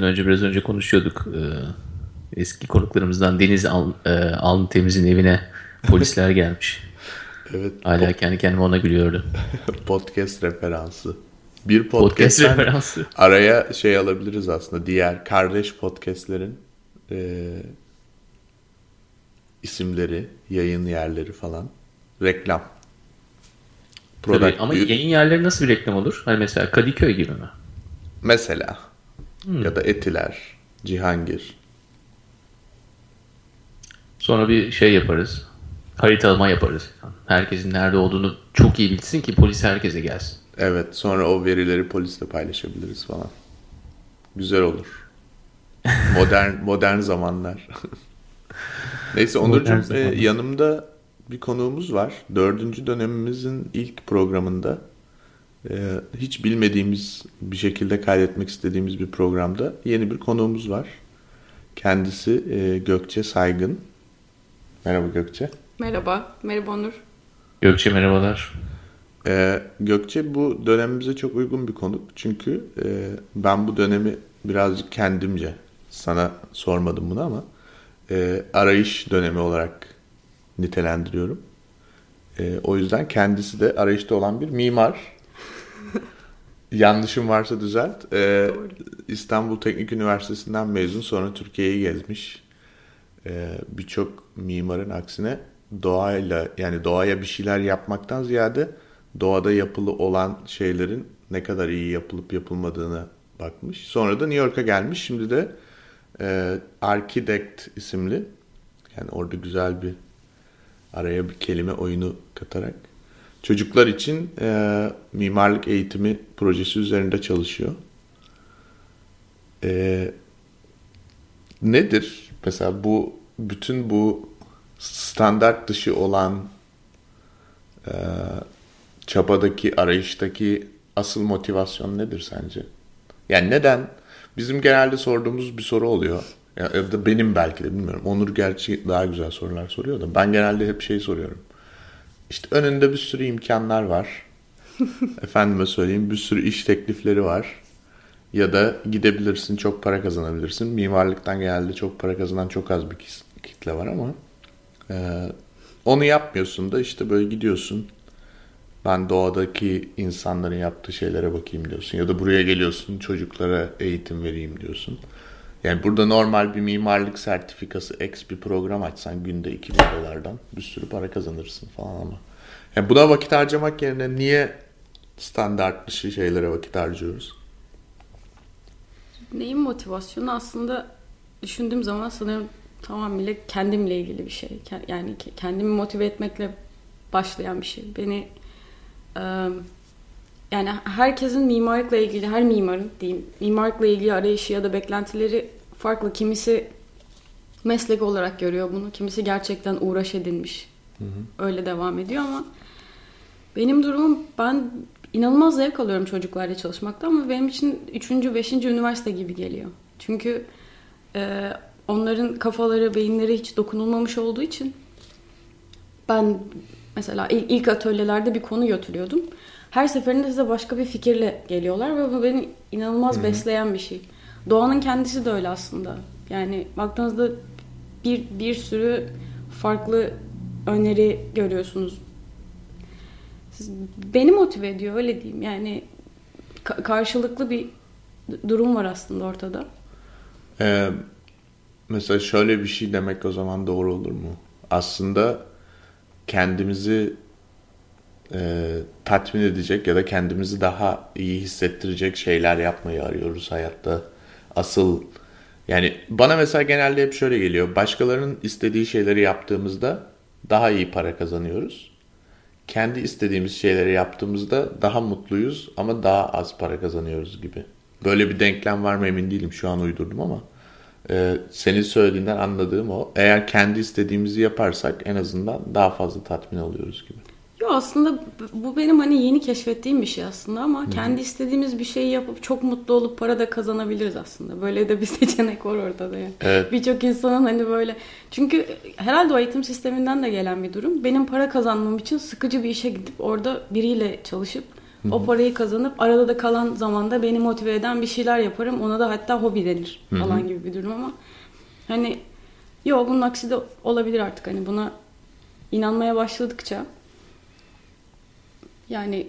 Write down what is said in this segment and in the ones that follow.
Yayından önce biraz önce konuşuyorduk. Ee, eski konuklarımızdan Deniz Al, e, Temiz'in evine polisler gelmiş. Evet. Hala kendi kendime ona gülüyordu. Podcast referansı. Bir Podcast podcast'ten referansı. araya şey alabiliriz aslında. Diğer kardeş podcastlerin e, isimleri, yayın yerleri falan. Reklam. Tabii, ama Product- yayın yerleri nasıl bir reklam olur? Hani mesela Kadıköy gibi mi? Mesela. Hmm. Ya da Etiler, Cihangir. Sonra bir şey yaparız. Haritalama yaparız. Herkesin nerede olduğunu çok iyi bilsin ki polis herkese gelsin. Evet sonra o verileri polisle paylaşabiliriz falan. Güzel olur. Modern modern zamanlar. Neyse Onurcuğum e, yanımda bir konuğumuz var. Dördüncü dönemimizin ilk programında hiç bilmediğimiz bir şekilde kaydetmek istediğimiz bir programda yeni bir konuğumuz var. Kendisi e, Gökçe Saygın. Merhaba Gökçe. Merhaba, merhaba Onur. Gökçe merhabalar. Ee, Gökçe bu dönemimize çok uygun bir konuk. Çünkü e, ben bu dönemi birazcık kendimce sana sormadım bunu ama e, arayış dönemi olarak nitelendiriyorum. E, o yüzden kendisi de arayışta olan bir mimar. Yanlışım varsa düzelt. E, İstanbul Teknik Üniversitesi'nden mezun sonra Türkiye'yi gezmiş. E, Birçok mimarın aksine doğayla yani doğaya bir şeyler yapmaktan ziyade doğada yapılı olan şeylerin ne kadar iyi yapılıp yapılmadığına bakmış. Sonra da New York'a gelmiş. Şimdi de e, Architect isimli yani orada güzel bir araya bir kelime oyunu katarak çocuklar için e, mimarlık eğitimi projesi üzerinde çalışıyor. E, nedir mesela bu bütün bu standart dışı olan e, çabadaki arayıştaki asıl motivasyon nedir sence? Yani neden? Bizim genelde sorduğumuz bir soru oluyor. Ya, da benim belki de bilmiyorum. Onur gerçi daha güzel sorular soruyor da ben genelde hep şey soruyorum. İşte önünde bir sürü imkanlar var. Efendime söyleyeyim bir sürü iş teklifleri var. Ya da gidebilirsin çok para kazanabilirsin. Mimarlıktan genelde çok para kazanan çok az bir kitle var ama e, onu yapmıyorsun da işte böyle gidiyorsun. Ben doğadaki insanların yaptığı şeylere bakayım diyorsun. Ya da buraya geliyorsun çocuklara eğitim vereyim diyorsun. Yani burada normal bir mimarlık sertifikası X bir program açsan günde 2000 dolardan bir sürü para kazanırsın falan ama. Yani buna vakit harcamak yerine niye standart dışı şeylere vakit harcıyoruz? Neyin motivasyonu aslında düşündüğüm zaman sanırım tamamıyla kendimle ilgili bir şey. Yani ke- kendimi motive etmekle başlayan bir şey. Beni e, yani herkesin mimarlıkla ilgili, her mimarın diyeyim, mimarlıkla ilgili arayışı ya da beklentileri farklı. Kimisi meslek olarak görüyor bunu, kimisi gerçekten uğraş edinmiş. Öyle devam ediyor ama benim durumum ben inanılmaz zevk alıyorum çocuklarla çalışmaktan ama benim için 3. 5. üniversite gibi geliyor. Çünkü e, onların kafaları, beyinleri hiç dokunulmamış olduğu için ben mesela ilk atölyelerde bir konu götürüyordum. Her seferinde size başka bir fikirle geliyorlar ve bu beni inanılmaz besleyen bir şey. Doğanın kendisi de öyle aslında. Yani baktığınızda bir, bir sürü farklı öneri görüyorsunuz. Siz, beni motive ediyor öyle diyeyim. Yani ka- karşılıklı bir durum var aslında ortada. Ee, mesela şöyle bir şey demek o zaman doğru olur mu? Aslında kendimizi e, tatmin edecek ya da kendimizi daha iyi hissettirecek şeyler yapmayı arıyoruz hayatta. Asıl yani bana mesela genelde hep şöyle geliyor. Başkalarının istediği şeyleri yaptığımızda daha iyi para kazanıyoruz. Kendi istediğimiz şeyleri yaptığımızda daha mutluyuz ama daha az para kazanıyoruz gibi. Böyle bir denklem var mı emin değilim. Şu an uydurdum ama e, senin söylediğinden anladığım o. Eğer kendi istediğimizi yaparsak en azından daha fazla tatmin oluyoruz gibi. Yok aslında bu benim hani yeni keşfettiğim bir şey aslında ama Hı-hı. kendi istediğimiz bir şeyi yapıp çok mutlu olup para da kazanabiliriz aslında. Böyle de bir seçenek var ortada yani. Evet. Birçok insanın hani böyle çünkü herhalde o eğitim sisteminden de gelen bir durum. Benim para kazanmam için sıkıcı bir işe gidip orada biriyle çalışıp Hı-hı. o parayı kazanıp arada da kalan zamanda beni motive eden bir şeyler yaparım. Ona da hatta hobi denir falan Hı-hı. gibi bir durum ama hani yok bunun aksi de olabilir artık hani buna inanmaya başladıkça yani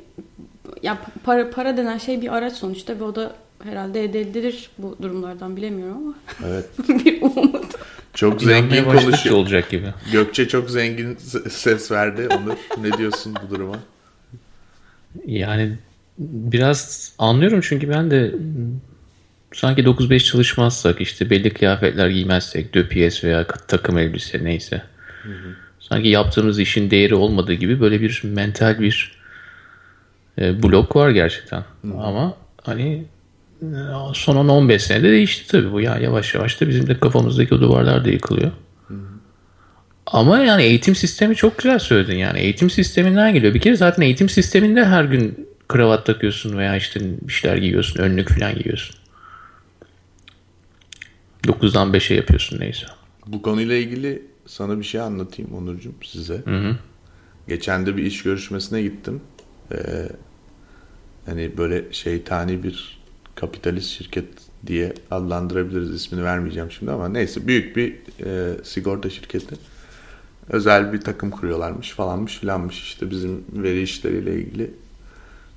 ya para para denen şey bir araç sonuçta ve o da herhalde elde edilir bu durumlardan bilemiyorum ama. Evet. bir umut. Çok zengin konuşuyor olacak gibi. Gökçe çok zengin ses verdi. Onur ne diyorsun bu duruma? Yani biraz anlıyorum çünkü ben de sanki 9-5 çalışmazsak işte belli kıyafetler giymezsek döpiyes veya takım elbise neyse. Hı hı. Sanki yaptığımız işin değeri olmadığı gibi böyle bir mental bir e, blok var gerçekten. Hı. Ama hani e, son 10-15 senede değişti tabii bu. Ya yavaş yavaş da bizim de kafamızdaki o duvarlar da yıkılıyor. Hı. Ama yani eğitim sistemi çok güzel söyledin yani. Eğitim sisteminden geliyor. Bir kere zaten eğitim sisteminde her gün kravat takıyorsun veya işte bir şeyler giyiyorsun. Önlük falan giyiyorsun. 9'dan 5'e yapıyorsun neyse. Bu konuyla ilgili sana bir şey anlatayım Onurcuğum size. Hı hı. Geçen de bir iş görüşmesine gittim. Ee, hani böyle şeytani bir kapitalist şirket diye adlandırabiliriz. ismini vermeyeceğim şimdi ama neyse büyük bir e, sigorta şirketi. Özel bir takım kuruyorlarmış falanmış filanmış işte bizim veri işleriyle ilgili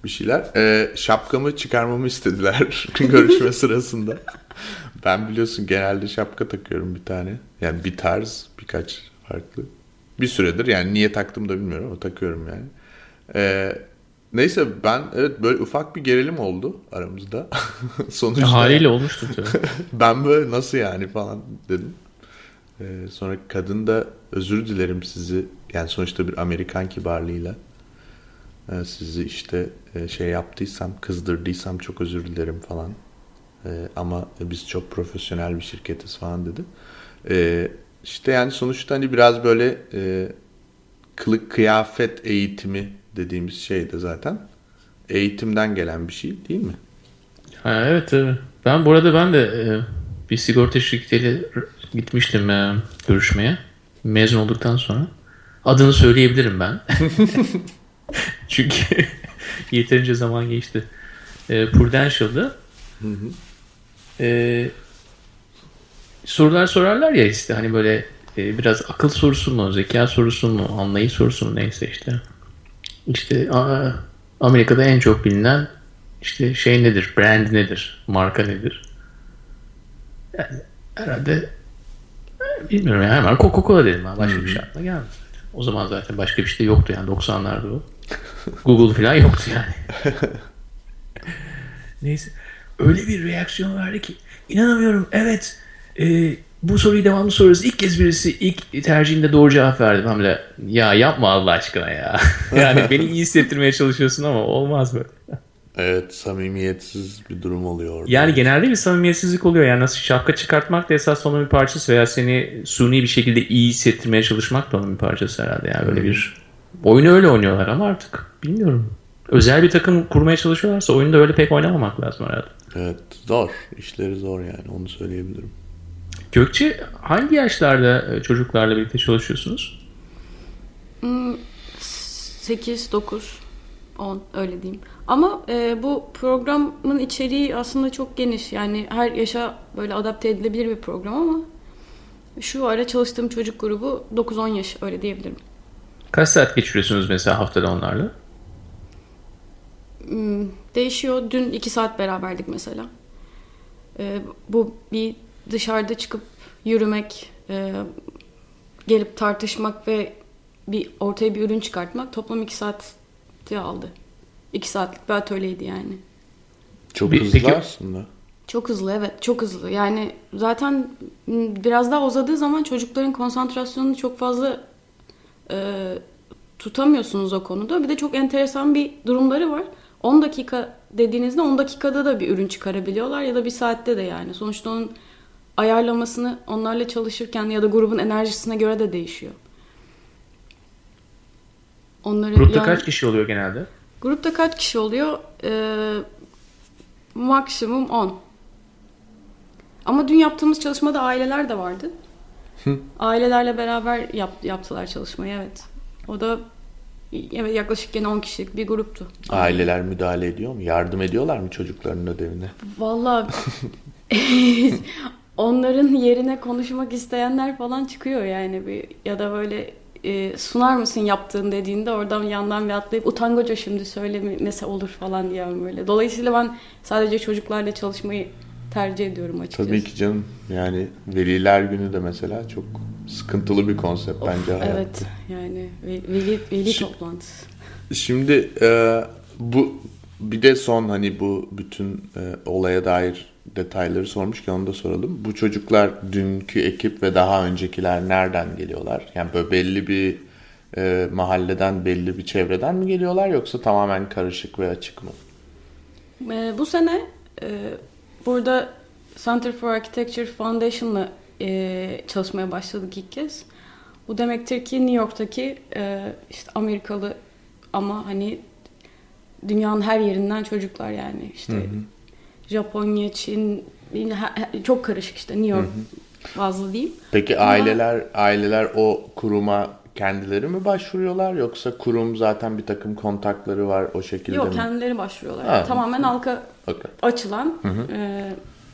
bir şeyler. E, şapkamı çıkarmamı istediler görüşme sırasında. Ben biliyorsun genelde şapka takıyorum bir tane. Yani bir tarz birkaç farklı. Bir süredir yani niye taktım da bilmiyorum ama takıyorum yani. Ee, neyse ben evet böyle ufak bir gerilim oldu aramızda. Sonuçta. Haliyle olmuştu tabii. ben böyle nasıl yani falan dedim. Ee, sonra kadın da özür dilerim sizi yani sonuçta bir Amerikan kibarlığıyla e, sizi işte e, şey yaptıysam kızdırdıysam çok özür dilerim falan e, ama biz çok profesyonel bir şirketiz falan dedi. E, işte yani sonuçta hani biraz böyle e, kılık kıyafet eğitimi dediğimiz şey de zaten eğitimden gelen bir şey değil mi? Ha, evet. Ben burada ben de e, bir sigorta şirketiyle gitmiştim e, görüşmeye. Mezun olduktan sonra. Adını söyleyebilirim ben. Çünkü yeterince zaman geçti. E, Prudential'da hı hı e, sorular sorarlar ya işte hani böyle e, biraz akıl sorusu mu, zeka sorusu mu, anlayış sorusu mu neyse işte. İşte Amerika'da en çok bilinen işte şey nedir, brand nedir, marka nedir? Yani herhalde bilmiyorum yani hemen Coca-Cola dedim. Ha. Başka bir şey aklıma gelmedi. O zaman zaten başka bir şey de yoktu yani 90'larda o. Google falan yoktu yani. Neyse öyle bir reaksiyon verdi ki inanamıyorum evet e, bu soruyu devamlı soruyoruz. İlk kez birisi ilk tercihinde doğru cevap verdi. Ben de ya yapma Allah aşkına ya. yani beni iyi hissettirmeye çalışıyorsun ama olmaz böyle. Evet samimiyetsiz bir durum oluyor orada. Yani genelde bir samimiyetsizlik oluyor. Yani nasıl şapka çıkartmak da esas onun bir parçası veya seni suni bir şekilde iyi hissettirmeye çalışmak da onun bir parçası herhalde. Yani böyle bir oyunu öyle oynuyorlar ama artık bilmiyorum. Özel bir takım kurmaya çalışıyorlarsa oyunda öyle pek oynamamak lazım herhalde. Evet zor. İşleri zor yani onu söyleyebilirim. Gökçe hangi yaşlarda e, çocuklarla birlikte çalışıyorsunuz? 8, 9, 10 öyle diyeyim. Ama e, bu programın içeriği aslında çok geniş. Yani her yaşa böyle adapte edilebilir bir program ama şu ara çalıştığım çocuk grubu 9-10 yaş öyle diyebilirim. Kaç saat geçiriyorsunuz mesela haftada onlarla? Hmm, değişiyor. Dün iki saat beraberdik mesela. Ee, bu bir dışarıda çıkıp yürümek, e, gelip tartışmak ve bir ortaya bir ürün çıkartmak toplam iki saati aldı. İki saatlik bir atölyeydi yani. Çok bir, hızlı peki, aslında. Çok hızlı evet çok hızlı. Yani zaten biraz daha uzadığı zaman çocukların konsantrasyonunu çok fazla e, tutamıyorsunuz o konuda. Bir de çok enteresan bir durumları var. 10 dakika dediğinizde 10 dakikada da bir ürün çıkarabiliyorlar ya da bir saatte de yani. Sonuçta onun ayarlamasını onlarla çalışırken ya da grubun enerjisine göre de değişiyor. Onları Grupta yani- kaç kişi oluyor genelde? Grupta kaç kişi oluyor? Ee, maksimum 10. Ama dün yaptığımız çalışmada aileler de vardı. Ailelerle beraber yap, yaptılar çalışmayı evet. O da evet yaklaşık gene 10 kişilik bir gruptu. Aileler müdahale ediyor mu? Yardım ediyorlar mı çocukların ödevine? Vallahi onların yerine konuşmak isteyenler falan çıkıyor yani bir ya da böyle e, sunar mısın yaptığın dediğinde oradan yandan bir atlayıp utangaca şimdi söylemese olur falan diye böyle. Dolayısıyla ben sadece çocuklarla çalışmayı tercih ediyorum açıkçası. Tabii ki canım. Yani veliler günü de mesela çok sıkıntılı bir konsept bence hayatta. Evet yani ve- veli, veli Şi- toplantısı. Şimdi e, bu bir de son hani bu bütün e, olaya dair detayları sormuşken onu da soralım. Bu çocuklar dünkü ekip ve daha öncekiler nereden geliyorlar? Yani böyle belli bir e, mahalleden, belli bir çevreden mi geliyorlar yoksa tamamen karışık ve açık mı? Ee, bu sene e, burada Center for Architecture Foundation'la e, çalışmaya başladık ilk kez. Bu demektir ki New York'taki e, işte Amerikalı ama hani dünyanın her yerinden çocuklar yani işte Japonya, Çin çok karışık işte New York fazla değil. Peki Ama- aileler aileler o kuruma kendileri mi başvuruyorlar yoksa kurum zaten bir takım kontakları var o şekilde Yok mi? kendileri başvuruyorlar. Ha. Tamamen halka Okey. açılan e,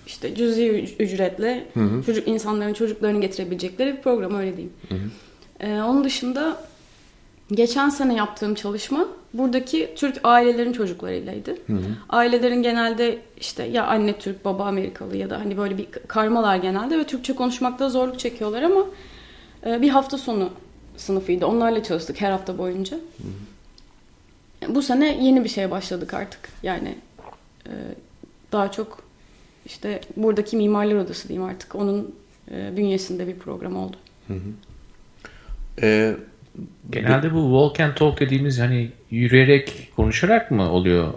işte cüzi üc- ücretle çocuk insanların çocuklarını getirebilecekleri bir program öyle diyeyim. E, onun dışında geçen sene yaptığım çalışma buradaki Türk ailelerin çocuklarıylaydı. Ailelerin genelde işte ya anne Türk baba Amerikalı ya da hani böyle bir karmalar genelde ve Türkçe konuşmakta zorluk çekiyorlar ama e, bir hafta sonu sınıfıydı. Onlarla çalıştık her hafta boyunca. Bu sene yeni bir şeye başladık artık. Yani e, daha çok işte buradaki mimarlar odası diyeyim artık. Onun e, bünyesinde bir program oldu. Ee, Genelde bu walk and talk dediğimiz hani yürüyerek konuşarak mı oluyor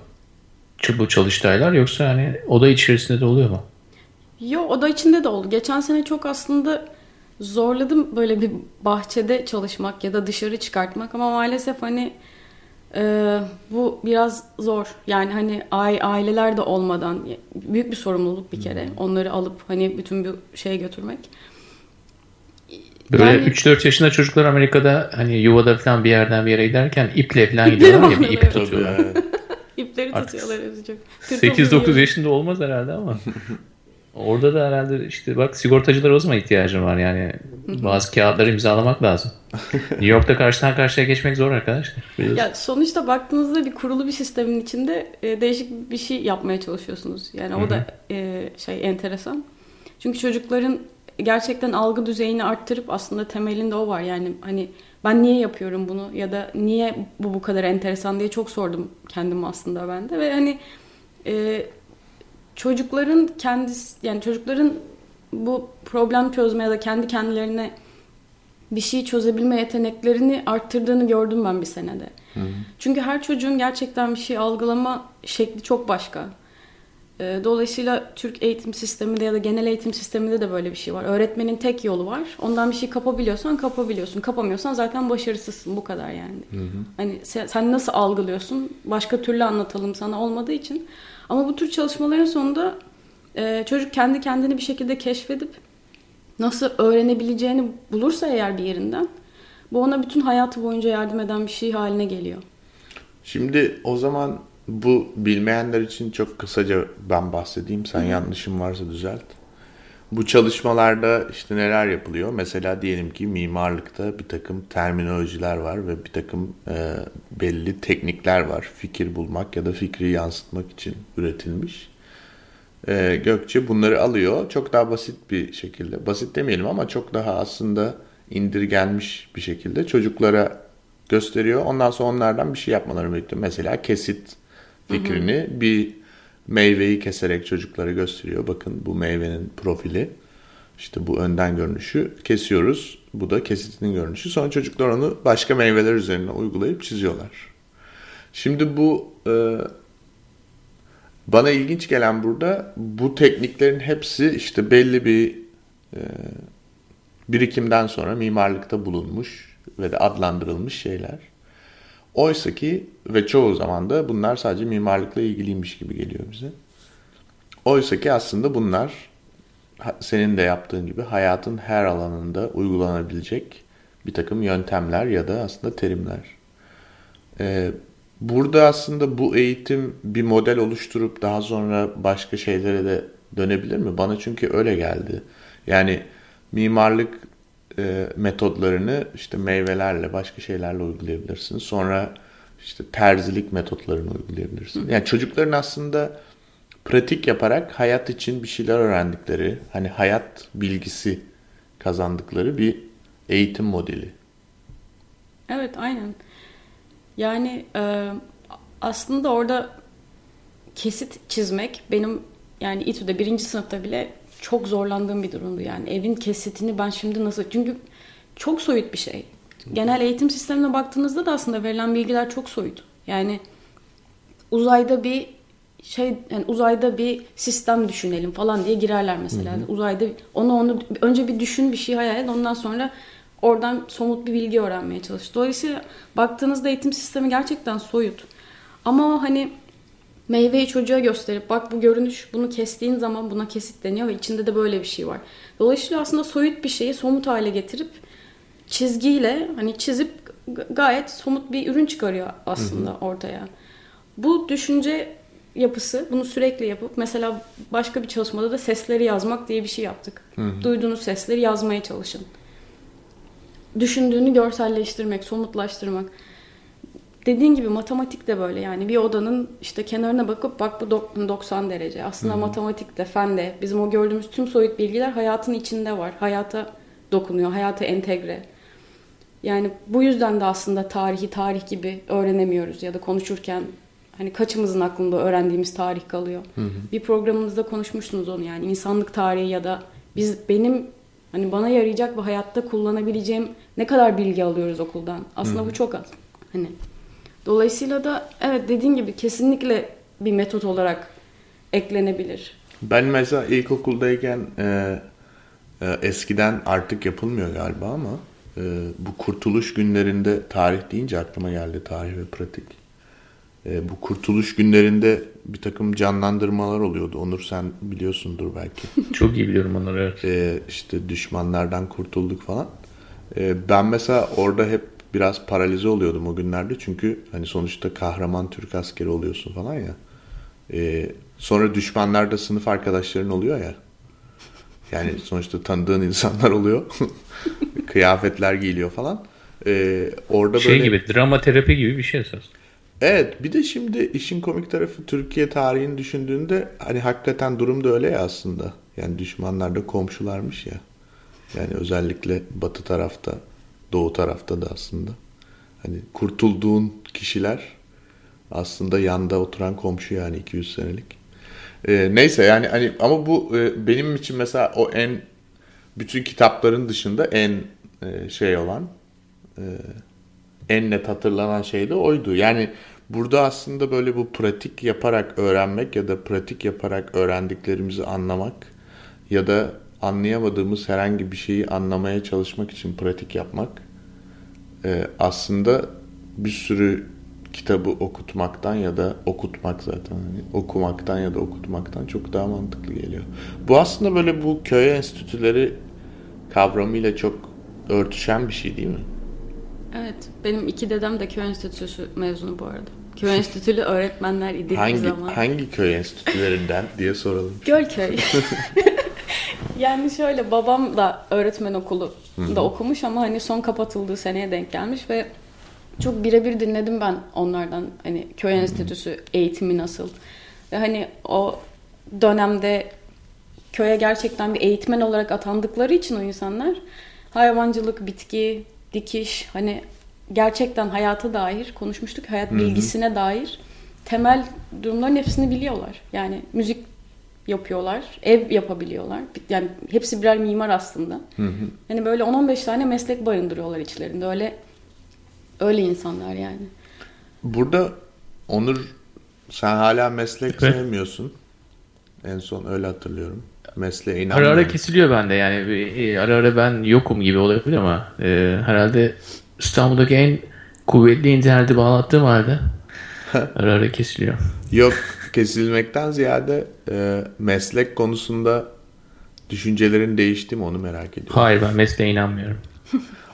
bu çalıştaylar yoksa hani oda içerisinde de oluyor mu? Yo oda içinde de oldu. Geçen sene çok aslında zorladım böyle bir bahçede çalışmak ya da dışarı çıkartmak ama maalesef hani e, bu biraz zor. Yani hani ai- aileler de olmadan büyük bir sorumluluk bir kere. Onları alıp hani bütün bir şeye götürmek. Böyle Yani- 3-4 yaşında çocuklar Amerika'da hani yuvada falan bir yerden bir yere giderken iple falan gidiyorlar ya bir ip tutuyorlar. evet. İpleri Artık tutuyorlar özecek. 8-9 yaşında olmaz herhalde ama. Orada da herhalde işte bak sigortacılara o zaman ihtiyacım var yani. Bazı kağıtları imzalamak lazım. New York'ta karşıdan karşıya geçmek zor arkadaşlar. Biliyorsun. Ya sonuçta baktığınızda bir kurulu bir sistemin içinde e, değişik bir şey yapmaya çalışıyorsunuz. Yani o da e, şey enteresan. Çünkü çocukların gerçekten algı düzeyini arttırıp aslında temelinde o var. Yani hani ben niye yapıyorum bunu ya da niye bu bu kadar enteresan diye çok sordum kendime aslında ben de ve hani e, çocukların kendisi yani çocukların bu problem çözme ya da kendi kendilerine bir şey çözebilme yeteneklerini arttırdığını gördüm ben bir senede. Çünkü her çocuğun gerçekten bir şey algılama şekli çok başka. Ee, Dolayısıyla Türk eğitim sisteminde ya da genel eğitim sisteminde de böyle bir şey var. Öğretmenin tek yolu var. Ondan bir şey kapabiliyorsan kapabiliyorsun. Kapamıyorsan zaten başarısızsın. Bu kadar yani. Hani sen, sen nasıl algılıyorsun? Başka türlü anlatalım sana olmadığı için. Ama bu tür çalışmaların sonunda e, çocuk kendi kendini bir şekilde keşfedip nasıl öğrenebileceğini bulursa eğer bir yerinden bu ona bütün hayatı boyunca yardım eden bir şey haline geliyor. Şimdi o zaman bu bilmeyenler için çok kısaca ben bahsedeyim. Sen yanlışım varsa düzelt. Bu çalışmalarda işte neler yapılıyor? Mesela diyelim ki mimarlıkta bir takım terminolojiler var ve bir takım e, belli teknikler var. Fikir bulmak ya da fikri yansıtmak için üretilmiş. E, Gökçe bunları alıyor. Çok daha basit bir şekilde, basit demeyelim ama çok daha aslında indirgenmiş bir şekilde çocuklara gösteriyor. Ondan sonra onlardan bir şey yapmalarını bekliyor. Mesela kesit fikrini bir meyveyi keserek çocuklara gösteriyor. Bakın bu meyvenin profili. İşte bu önden görünüşü kesiyoruz. Bu da kesitinin görünüşü. Sonra çocuklar onu başka meyveler üzerine uygulayıp çiziyorlar. Şimdi bu e, bana ilginç gelen burada bu tekniklerin hepsi işte belli bir e, birikimden sonra mimarlıkta bulunmuş ve de adlandırılmış şeyler. Oysa ki ve çoğu zaman da bunlar sadece mimarlıkla ilgiliymiş gibi geliyor bize. Oysa ki aslında bunlar senin de yaptığın gibi hayatın her alanında uygulanabilecek bir takım yöntemler ya da aslında terimler. Ee, burada aslında bu eğitim bir model oluşturup daha sonra başka şeylere de dönebilir mi? Bana çünkü öyle geldi. Yani mimarlık e, metodlarını işte meyvelerle başka şeylerle uygulayabilirsin. Sonra işte terzilik metotlarını uygulayabilirsin. Yani çocukların aslında pratik yaparak hayat için bir şeyler öğrendikleri, hani hayat bilgisi kazandıkları bir eğitim modeli. Evet, aynen. Yani e, aslında orada kesit çizmek benim yani İTÜ'de birinci sınıfta bile çok zorlandığım bir durumdu yani. Evin kesitini ben şimdi nasıl... Çünkü çok soyut bir şey. Genel eğitim sistemine baktığınızda da aslında verilen bilgiler çok soyut. Yani uzayda bir şey yani uzayda bir sistem düşünelim falan diye girerler mesela. Hı hı. Uzayda onu onu önce bir düşün bir şey hayal et ondan sonra oradan somut bir bilgi öğrenmeye çalış. Dolayısıyla baktığınızda eğitim sistemi gerçekten soyut. Ama o hani meyveyi çocuğa gösterip bak bu görünüş bunu kestiğin zaman buna kesit deniyor ve içinde de böyle bir şey var. Dolayısıyla aslında soyut bir şeyi somut hale getirip çizgiyle hani çizip gayet somut bir ürün çıkarıyor aslında hı hı. ortaya. Bu düşünce yapısı bunu sürekli yapıp mesela başka bir çalışmada da sesleri yazmak diye bir şey yaptık. Hı hı. Duyduğunuz sesleri yazmaya çalışın. Düşündüğünü görselleştirmek, somutlaştırmak. Dediğin gibi matematik de böyle yani bir odanın işte kenarına bakıp bak bu 90 derece. Aslında matematik de, fen de bizim o gördüğümüz tüm soyut bilgiler hayatın içinde var. Hayata dokunuyor, hayata entegre. Yani bu yüzden de aslında tarihi tarih gibi öğrenemiyoruz ya da konuşurken hani kaçımızın aklında öğrendiğimiz tarih kalıyor. Hı hı. Bir programınızda konuşmuştunuz onu yani insanlık tarihi ya da biz benim hani bana yarayacak ve hayatta kullanabileceğim ne kadar bilgi alıyoruz okuldan. Aslında hı hı. bu çok az. Hani dolayısıyla da evet dediğin gibi kesinlikle bir metot olarak eklenebilir. Ben mesela ilkokuldayken e, e, eskiden artık yapılmıyor galiba ama e, bu kurtuluş günlerinde tarih deyince aklıma geldi tarih ve pratik e, bu kurtuluş günlerinde bir takım canlandırmalar oluyordu. Onur sen biliyorsundur belki. Çok iyi biliyorum onları evet. E, işte düşmanlardan kurtulduk falan. E, ben mesela orada hep biraz paralize oluyordum o günlerde. Çünkü hani sonuçta kahraman Türk askeri oluyorsun falan ya. E, sonra düşmanlarda sınıf arkadaşların oluyor ya. Yani sonuçta tanıdığın insanlar oluyor. Kıyafetler giyiliyor falan. Ee, orada şey böyle... gibi drama terapi gibi bir şey esas. Evet bir de şimdi işin komik tarafı Türkiye tarihini düşündüğünde hani hakikaten durum da öyle ya aslında. Yani düşmanlar da komşularmış ya. Yani özellikle batı tarafta, doğu tarafta da aslında. Hani kurtulduğun kişiler aslında yanda oturan komşu yani 200 senelik. Ee, neyse yani hani ama bu e, benim için mesela o en bütün kitapların dışında en e, şey olan e, en net hatırlanan şey de oydu. Yani Burada aslında böyle bu pratik yaparak öğrenmek ya da pratik yaparak öğrendiklerimizi anlamak ya da anlayamadığımız herhangi bir şeyi anlamaya çalışmak için pratik yapmak e, aslında bir sürü kitabı okutmaktan ya da okutmak zaten hani okumaktan ya da okutmaktan çok daha mantıklı geliyor. Bu aslında böyle bu köy enstitüleri kavramıyla çok örtüşen bir şey değil mi? Evet. Benim iki dedem de köy enstitüsü mezunu bu arada. Köy enstitülü öğretmenler idik hangi, zaman. Hangi köy enstitülerinden diye soralım. Gölköy. yani şöyle babam da öğretmen okulu da okumuş ama hani son kapatıldığı seneye denk gelmiş ve çok birebir dinledim ben onlardan hani köy enstitüsü eğitimi nasıl. Ve hani o dönemde köye gerçekten bir eğitmen olarak atandıkları için o insanlar hayvancılık, bitki, dikiş hani gerçekten hayata dair konuşmuştuk. Hayat bilgisine dair temel durumların hepsini biliyorlar. Yani müzik yapıyorlar, ev yapabiliyorlar. Yani hepsi birer mimar aslında. Hı hı. Hani böyle 10-15 tane meslek barındırıyorlar içlerinde. Öyle öyle insanlar yani. Burada Onur sen hala meslek evet. sevmiyorsun. En son öyle hatırlıyorum. Mesleğe inanmıyorum. Ara ara kesiliyor bende yani. E, ara ara ben yokum gibi olabilir ama e, herhalde İstanbul'daki en Kuvvetli interneti bağlattığım halde ara ara kesiliyor. Yok kesilmekten ziyade e, meslek konusunda düşüncelerin değişti mi onu merak ediyorum. Hayır ben mesleğe inanmıyorum.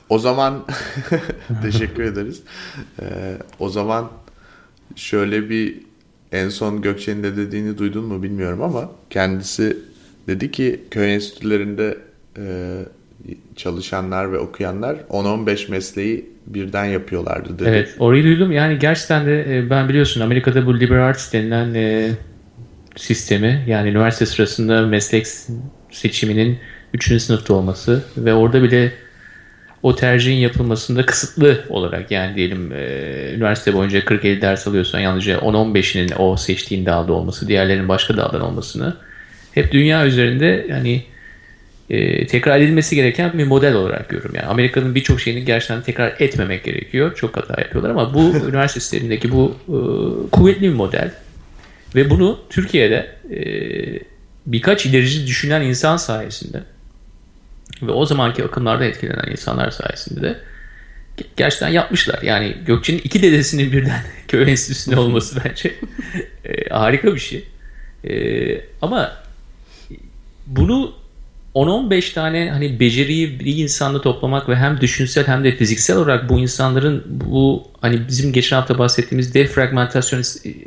O zaman teşekkür ederiz. Ee, o zaman şöyle bir en son Gökçe'nin de dediğini duydun mu bilmiyorum ama kendisi dedi ki köy enstitülerinde e, çalışanlar ve okuyanlar 10-15 mesleği birden yapıyorlardı dedi. Evet orayı duydum. Yani gerçekten de e, ben biliyorsun Amerika'da bu liberal arts denilen e, sistemi yani üniversite sırasında meslek seçiminin 3. sınıfta olması ve orada bile o tercihin yapılmasında kısıtlı olarak yani diyelim e, üniversite boyunca 40-50 ders alıyorsan yalnızca 10-15'inin o seçtiğin dalda olması, diğerlerinin başka daldan olmasını hep dünya üzerinde yani e, tekrar edilmesi gereken bir model olarak görüyorum. Yani Amerika'nın birçok şeyini gerçekten tekrar etmemek gerekiyor. Çok hata yapıyorlar ama bu üniversite sistemindeki bu e, kuvvetli bir model ve bunu Türkiye'de e, birkaç ilerici düşünen insan sayesinde ve o zamanki akımlarda etkilenen insanlar sayesinde de gerçekten yapmışlar. Yani Gökçe'nin iki dedesinin birden köy enstitüsünde olması bence e, harika bir şey. E, ama bunu 10-15 tane hani beceriyi bir insanda toplamak ve hem düşünsel hem de fiziksel olarak bu insanların bu hani bizim geçen hafta bahsettiğimiz defragmentasyon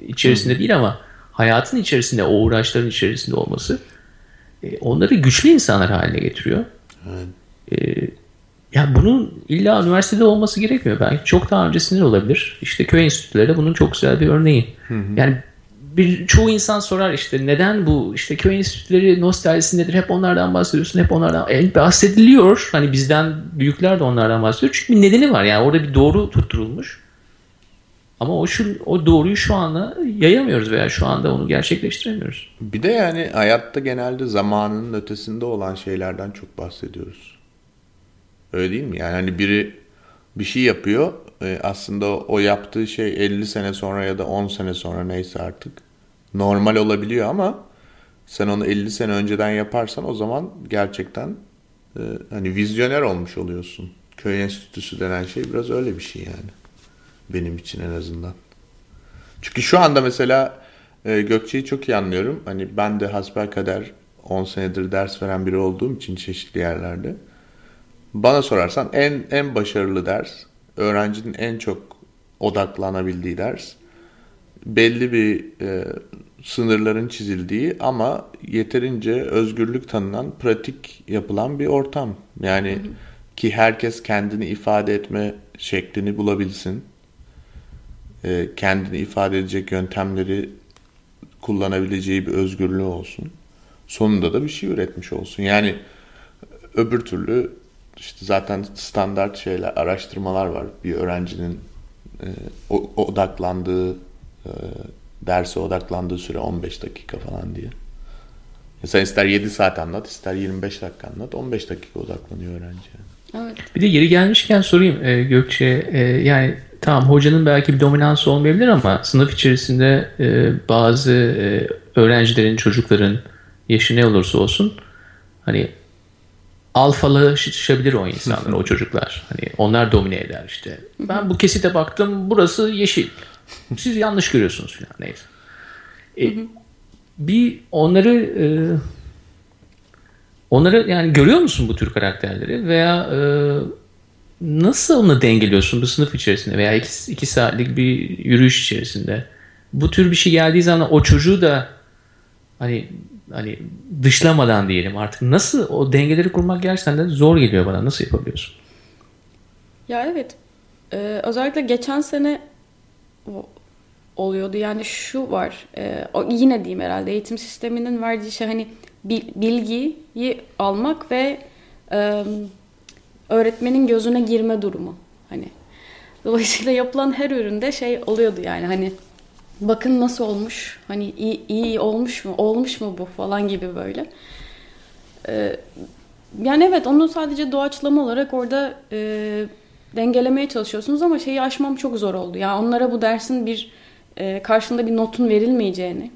içerisinde değil ama hayatın içerisinde o uğraşların içerisinde olması e, onları güçlü insanlar haline getiriyor. Evet. Ee, yani bunun illa üniversitede olması gerekmiyor. Belki çok daha öncesinde olabilir. İşte köy enstitüleri de bunun çok güzel bir örneği. Hı hı. Yani bir çoğu insan sorar işte neden bu işte köy enstitüleri nostaljisindedir hep onlardan bahsediyorsun hep onlardan e, bahsediliyor hani bizden büyükler de onlardan bahsediyor çünkü bir nedeni var yani orada bir doğru tutturulmuş ama o şu o doğruyu şu anda yayamıyoruz veya şu anda onu gerçekleştiremiyoruz. Bir de yani hayatta genelde zamanının ötesinde olan şeylerden çok bahsediyoruz. Öyle değil mi? Yani hani biri bir şey yapıyor. E, aslında o yaptığı şey 50 sene sonra ya da 10 sene sonra neyse artık normal olabiliyor ama sen onu 50 sene önceden yaparsan o zaman gerçekten e, hani vizyoner olmuş oluyorsun. Köy enstitüsü denen şey biraz öyle bir şey yani. Benim için en azından. Çünkü şu anda mesela e, Gökçe'yi çok iyi anlıyorum. Hani ben de hasbelkader 10 senedir ders veren biri olduğum için çeşitli yerlerde. Bana sorarsan en en başarılı ders, öğrencinin en çok odaklanabildiği ders, belli bir e, sınırların çizildiği ama yeterince özgürlük tanınan, pratik yapılan bir ortam. Yani hı hı. ki herkes kendini ifade etme şeklini bulabilsin e, kendini ifade edecek yöntemleri kullanabileceği bir özgürlüğü olsun. Sonunda da bir şey üretmiş olsun. Yani öbür türlü işte zaten standart şeyler, araştırmalar var. Bir öğrencinin e, odaklandığı, e, derse odaklandığı süre 15 dakika falan diye. Sen ister 7 saat anlat, ister 25 dakika anlat. 15 dakika odaklanıyor öğrenci. Evet. Bir de yeri gelmişken sorayım e, Gökçe. E, yani tamam hocanın belki bir dominansı olmayabilir ama sınıf içerisinde e, bazı e, öğrencilerin, çocukların yaşı ne olursa olsun hani alfalaşabilir o insanlar, o çocuklar. Hani onlar domine eder işte. Ben bu kesite baktım, burası yeşil. Siz yanlış görüyorsunuz falan neyse. E, bir onları e, onları yani görüyor musun bu tür karakterleri veya e, nasıl onu dengeliyorsun bu sınıf içerisinde veya iki, iki saatlik bir yürüyüş içerisinde? Bu tür bir şey geldiği zaman o çocuğu da hani hani dışlamadan diyelim artık nasıl o dengeleri kurmak gerçekten de zor geliyor bana. Nasıl yapabiliyorsun? Ya evet. Ee, özellikle geçen sene oluyordu. Yani şu var. E, yine diyeyim herhalde eğitim sisteminin verdiği şey hani bilgiyi almak ve e, öğretmenin gözüne girme durumu. Hani dolayısıyla yapılan her üründe şey oluyordu yani hani bakın nasıl olmuş hani iyi, iyi olmuş mu olmuş mu bu falan gibi böyle. Ee, yani evet onu sadece doğaçlama olarak orada e, dengelemeye çalışıyorsunuz ama şeyi aşmam çok zor oldu. Yani onlara bu dersin bir e, karşında bir notun verilmeyeceğini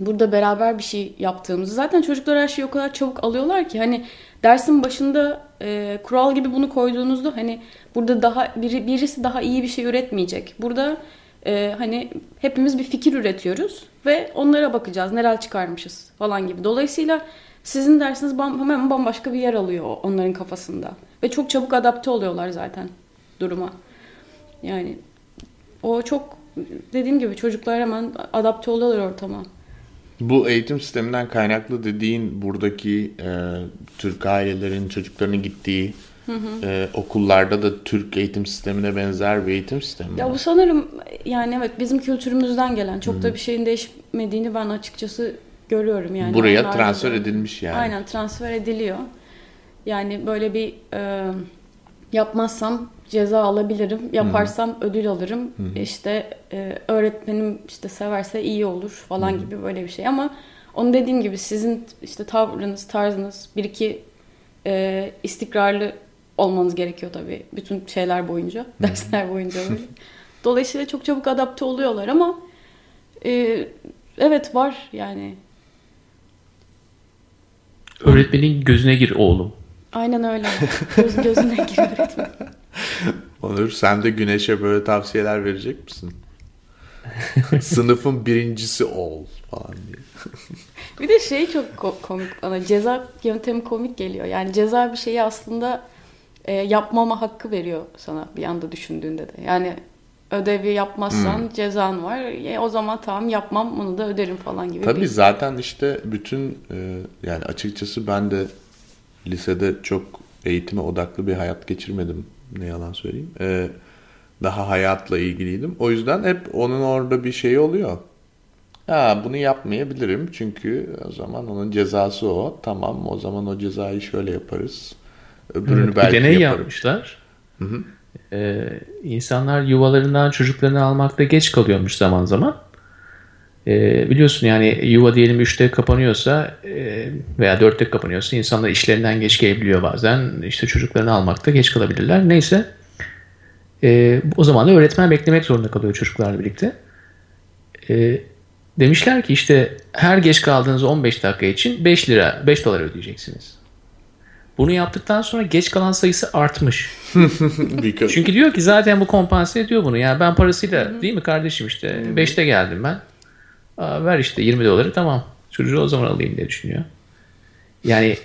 burada beraber bir şey yaptığımızı zaten çocuklar her şeyi o kadar çabuk alıyorlar ki hani dersin başında e, kural gibi bunu koyduğunuzda hani burada daha biri, birisi daha iyi bir şey üretmeyecek. Burada e, hani hepimiz bir fikir üretiyoruz ve onlara bakacağız neler çıkarmışız falan gibi. Dolayısıyla sizin dersiniz bam, hemen bambaşka bir yer alıyor onların kafasında ve çok çabuk adapte oluyorlar zaten duruma. Yani o çok dediğim gibi çocuklar hemen adapte oluyorlar ortama. Bu eğitim sisteminden kaynaklı dediğin buradaki e, Türk ailelerin çocuklarının gittiği hı hı. E, okullarda da Türk eğitim sistemine benzer bir eğitim sistemi Ya bu sanırım yani evet bizim kültürümüzden gelen çok hı. da bir şeyin değişmediğini ben açıkçası görüyorum yani. Buraya transfer edilmiş yani. Aynen transfer ediliyor. Yani böyle bir e, yapmazsam ceza alabilirim. Yaparsam Hı-hı. ödül alırım. Hı-hı. İşte e, öğretmenim işte severse iyi olur falan Hı-hı. gibi böyle bir şey ama onu dediğim gibi sizin işte tavrınız, tarzınız bir iki e, istikrarlı olmanız gerekiyor tabii bütün şeyler boyunca, Hı-hı. dersler boyunca böyle. Dolayısıyla çok çabuk adapte oluyorlar ama e, evet var yani. Öğretmenin gözüne gir oğlum. Aynen öyle. Göz, gözüne gir öğretmen. Onur sen de Güneş'e böyle tavsiyeler verecek misin? Sınıfın birincisi ol falan diye. bir de şey çok komik bana ceza yöntemi komik geliyor. Yani ceza bir şeyi aslında e, yapmama hakkı veriyor sana bir anda düşündüğünde de. Yani ödevi yapmazsan hmm. cezan var. E, o zaman tamam yapmam bunu da öderim falan gibi. Tabii bir... zaten işte bütün e, yani açıkçası ben de lisede çok eğitime odaklı bir hayat geçirmedim ne yalan söyleyeyim. Ee, daha hayatla ilgiliydim. O yüzden hep onun orada bir şey oluyor. Ha bunu yapmayabilirim çünkü o zaman onun cezası o. Tamam o zaman o cezayı şöyle yaparız. Öbürünü evet, belki bir deney yaparım. yapmışlar. Hı hı. Ee, insanlar yuvalarından çocuklarını almakta geç kalıyormuş zaman zaman. E, biliyorsun yani yuva diyelim 3'te kapanıyorsa e, veya 4'te kapanıyorsa insanlar işlerinden geç gelebiliyor bazen. İşte çocuklarını almakta geç kalabilirler. Neyse e, o zaman da öğretmen beklemek zorunda kalıyor çocuklarla birlikte. E, demişler ki işte her geç kaldığınız 15 dakika için 5 lira 5 dolar ödeyeceksiniz. Bunu yaptıktan sonra geç kalan sayısı artmış. Çünkü diyor ki zaten bu kompanse ediyor bunu. Yani ben parasıyla değil mi kardeşim işte 5'te geldim ben. Aa, ver işte 20 doları tamam. Çocuğu o zaman alayım diye düşünüyor. Yani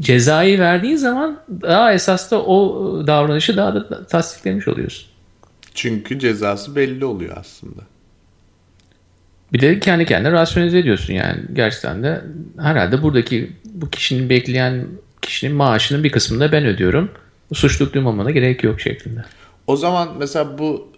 cezayı verdiğin zaman daha esas da o davranışı daha da tasdiklemiş oluyorsun. Çünkü cezası belli oluyor aslında. Bir de kendi kendine rasyonize ediyorsun yani. Gerçekten de herhalde buradaki bu kişinin bekleyen kişinin maaşının bir kısmını da ben ödüyorum. Suçluluk duymamana gerek yok şeklinde. O zaman mesela bu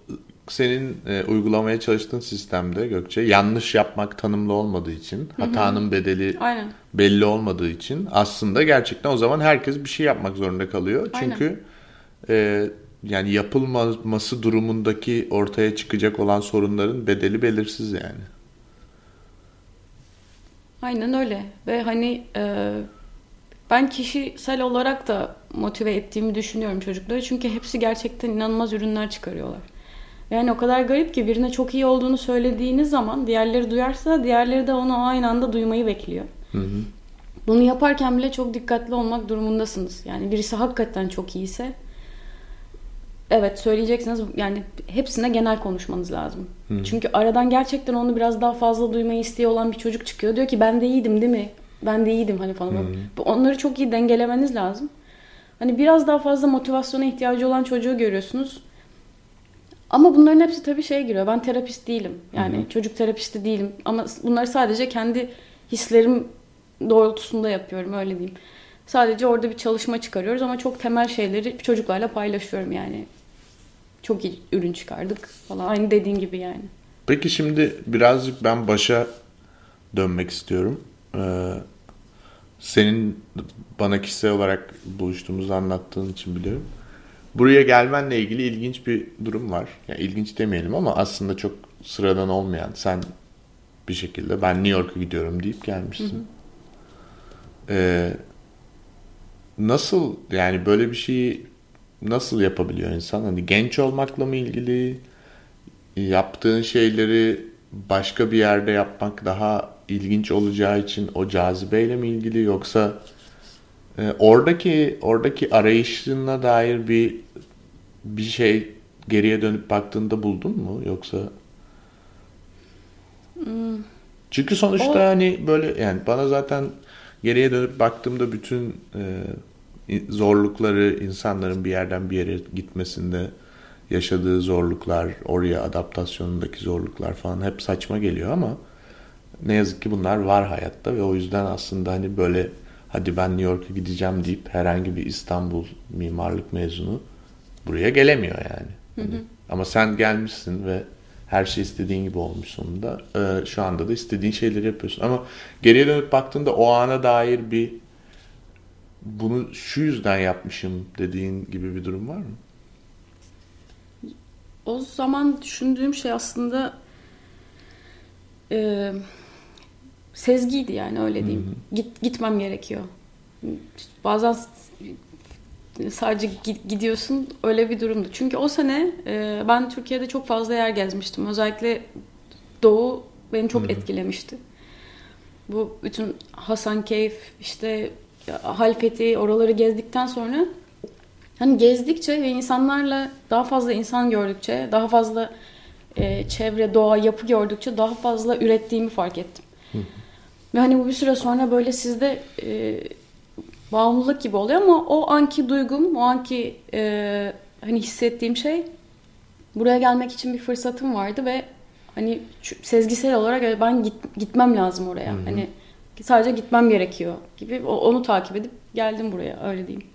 senin e, uygulamaya çalıştığın sistemde Gökçe yanlış yapmak tanımlı olmadığı için, Hı-hı. hatanın bedeli Aynen. belli olmadığı için aslında gerçekten o zaman herkes bir şey yapmak zorunda kalıyor. Aynen. Çünkü e, yani yapılmaması durumundaki ortaya çıkacak olan sorunların bedeli belirsiz yani. Aynen öyle ve hani e, ben kişisel olarak da motive ettiğimi düşünüyorum çocukları çünkü hepsi gerçekten inanılmaz ürünler çıkarıyorlar. Yani o kadar garip ki birine çok iyi olduğunu söylediğiniz zaman diğerleri duyarsa diğerleri de onu aynı anda duymayı bekliyor. Hı hı. Bunu yaparken bile çok dikkatli olmak durumundasınız. Yani birisi hakikaten çok iyiyse evet söyleyeceksiniz yani hepsine genel konuşmanız lazım. Hı. Çünkü aradan gerçekten onu biraz daha fazla duymayı istiyor olan bir çocuk çıkıyor. Diyor ki ben de iyiydim değil mi? Ben de iyiydim hani falan. Hı. Onları çok iyi dengelemeniz lazım. Hani biraz daha fazla motivasyona ihtiyacı olan çocuğu görüyorsunuz ama bunların hepsi tabii şeye giriyor. Ben terapist değilim. Yani Hı-hı. çocuk terapisti değilim. Ama bunları sadece kendi hislerim doğrultusunda yapıyorum öyle diyeyim. Sadece orada bir çalışma çıkarıyoruz ama çok temel şeyleri çocuklarla paylaşıyorum yani. Çok iyi ürün çıkardık falan. Aynı dediğin gibi yani. Peki şimdi birazcık ben başa dönmek istiyorum. Ee, senin bana kişisel olarak buluştuğumuzu anlattığın için biliyorum. Buraya gelmenle ilgili ilginç bir durum var. Yani ilginç demeyelim ama aslında çok sıradan olmayan. Sen bir şekilde ben New York'a gidiyorum deyip gelmişsin. Hı hı. Ee, nasıl yani böyle bir şeyi nasıl yapabiliyor insan? Hani genç olmakla mı ilgili? Yaptığın şeyleri başka bir yerde yapmak daha ilginç olacağı için o cazibeyle mi ilgili yoksa Ee, oradaki oradaki arayışına dair bir bir şey geriye dönüp baktığında buldun mu yoksa? Çünkü sonuçta O- hani böyle yani bana zaten geriye dönüp baktığımda bütün e, zorlukları insanların bir yerden bir yere gitmesinde yaşadığı zorluklar, oraya adaptasyonundaki zorluklar falan hep saçma geliyor ama ne yazık ki bunlar var hayatta ve o yüzden aslında hani böyle hadi ben New York'a gideceğim deyip herhangi bir İstanbul mimarlık mezunu buraya gelemiyor yani. Hani Ama sen gelmişsin ve her şey istediğin gibi olmuş sonunda. Ee, şu anda da istediğin şeyleri yapıyorsun. Ama geriye dönüp baktığında o ana dair bir bunu şu yüzden yapmışım dediğin gibi bir durum var mı? O zaman düşündüğüm şey aslında e, sezgiydi yani öyle diyeyim. Git, gitmem gerekiyor. Bazen sadece gi- gidiyorsun öyle bir durumdu. Çünkü o sene e, ben Türkiye'de çok fazla yer gezmiştim. Özellikle Doğu beni çok etkilemişti. Bu bütün Hasankeyf işte Halfeti oraları gezdikten sonra Hani gezdikçe ve insanlarla daha fazla insan gördükçe, daha fazla e, çevre, doğa, yapı gördükçe daha fazla ürettiğimi fark ettim. Ve hani bu bir süre sonra böyle sizde e, bağımlılık gibi oluyor ama o anki duygum, o anki e, hani hissettiğim şey buraya gelmek için bir fırsatım vardı ve hani sezgisel olarak ben git, gitmem lazım oraya. Hani sadece gitmem gerekiyor gibi onu takip edip geldim buraya öyle diyeyim.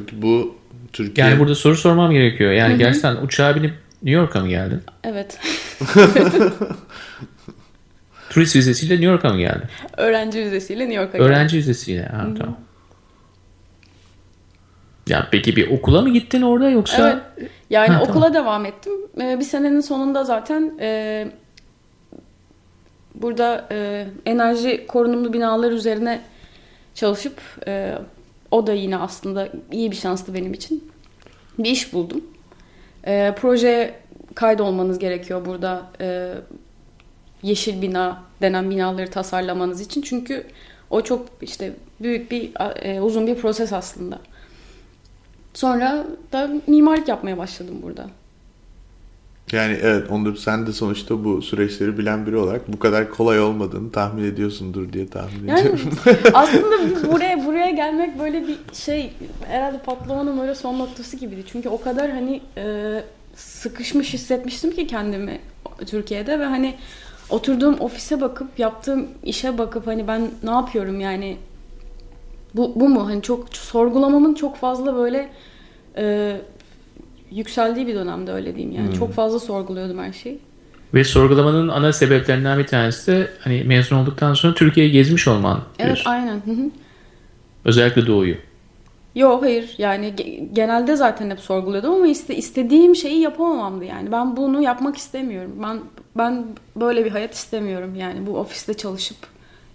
Peki bu Türkiye... Yani burada soru sormam gerekiyor. Yani gerçekten uçağa binip New York'a mı geldin? Evet. Turist vizesiyle New York'a mı geldin? Öğrenci vizesiyle New York'a geldim. Öğrenci vizesiyle. Ha, tamam. Ya peki bir okula mı gittin orada yoksa? Evet. Yani Ha, okula devam ettim. Ee, bir senenin sonunda zaten e, burada e, enerji korunumlu binalar üzerine çalışıp e, o da yine aslında iyi bir şanstı benim için. Bir iş buldum. E, projeye kaydolmanız gerekiyor burada e, yeşil bina denen binaları tasarlamanız için. Çünkü o çok işte büyük bir e, uzun bir proses aslında. Sonra da mimarlık yapmaya başladım burada. Yani evet Onur sen de sonuçta bu süreçleri bilen biri olarak bu kadar kolay olmadığını tahmin ediyorsundur diye tahmin Yani ediyorum. aslında buraya buraya gelmek böyle bir şey herhalde patlamanın böyle son noktası gibiydi. Çünkü o kadar hani e, sıkışmış hissetmiştim ki kendimi Türkiye'de ve hani oturduğum ofise bakıp yaptığım işe bakıp hani ben ne yapıyorum yani bu, bu mu? Hani çok sorgulamamın çok fazla böyle e, yükseldiği bir dönemde öyle diyeyim yani. Çok fazla sorguluyordum her şeyi. Ve sorgulamanın ana sebeplerinden bir tanesi de hani mezun olduktan sonra Türkiye'yi gezmiş olman. Evet aynen. Özellikle Doğu'yu. Yok hayır yani ge- genelde zaten hep sorguluyordum ama iste, istediğim şeyi yapamamamdı yani. Ben bunu yapmak istemiyorum. Ben ben böyle bir hayat istemiyorum yani bu ofiste çalışıp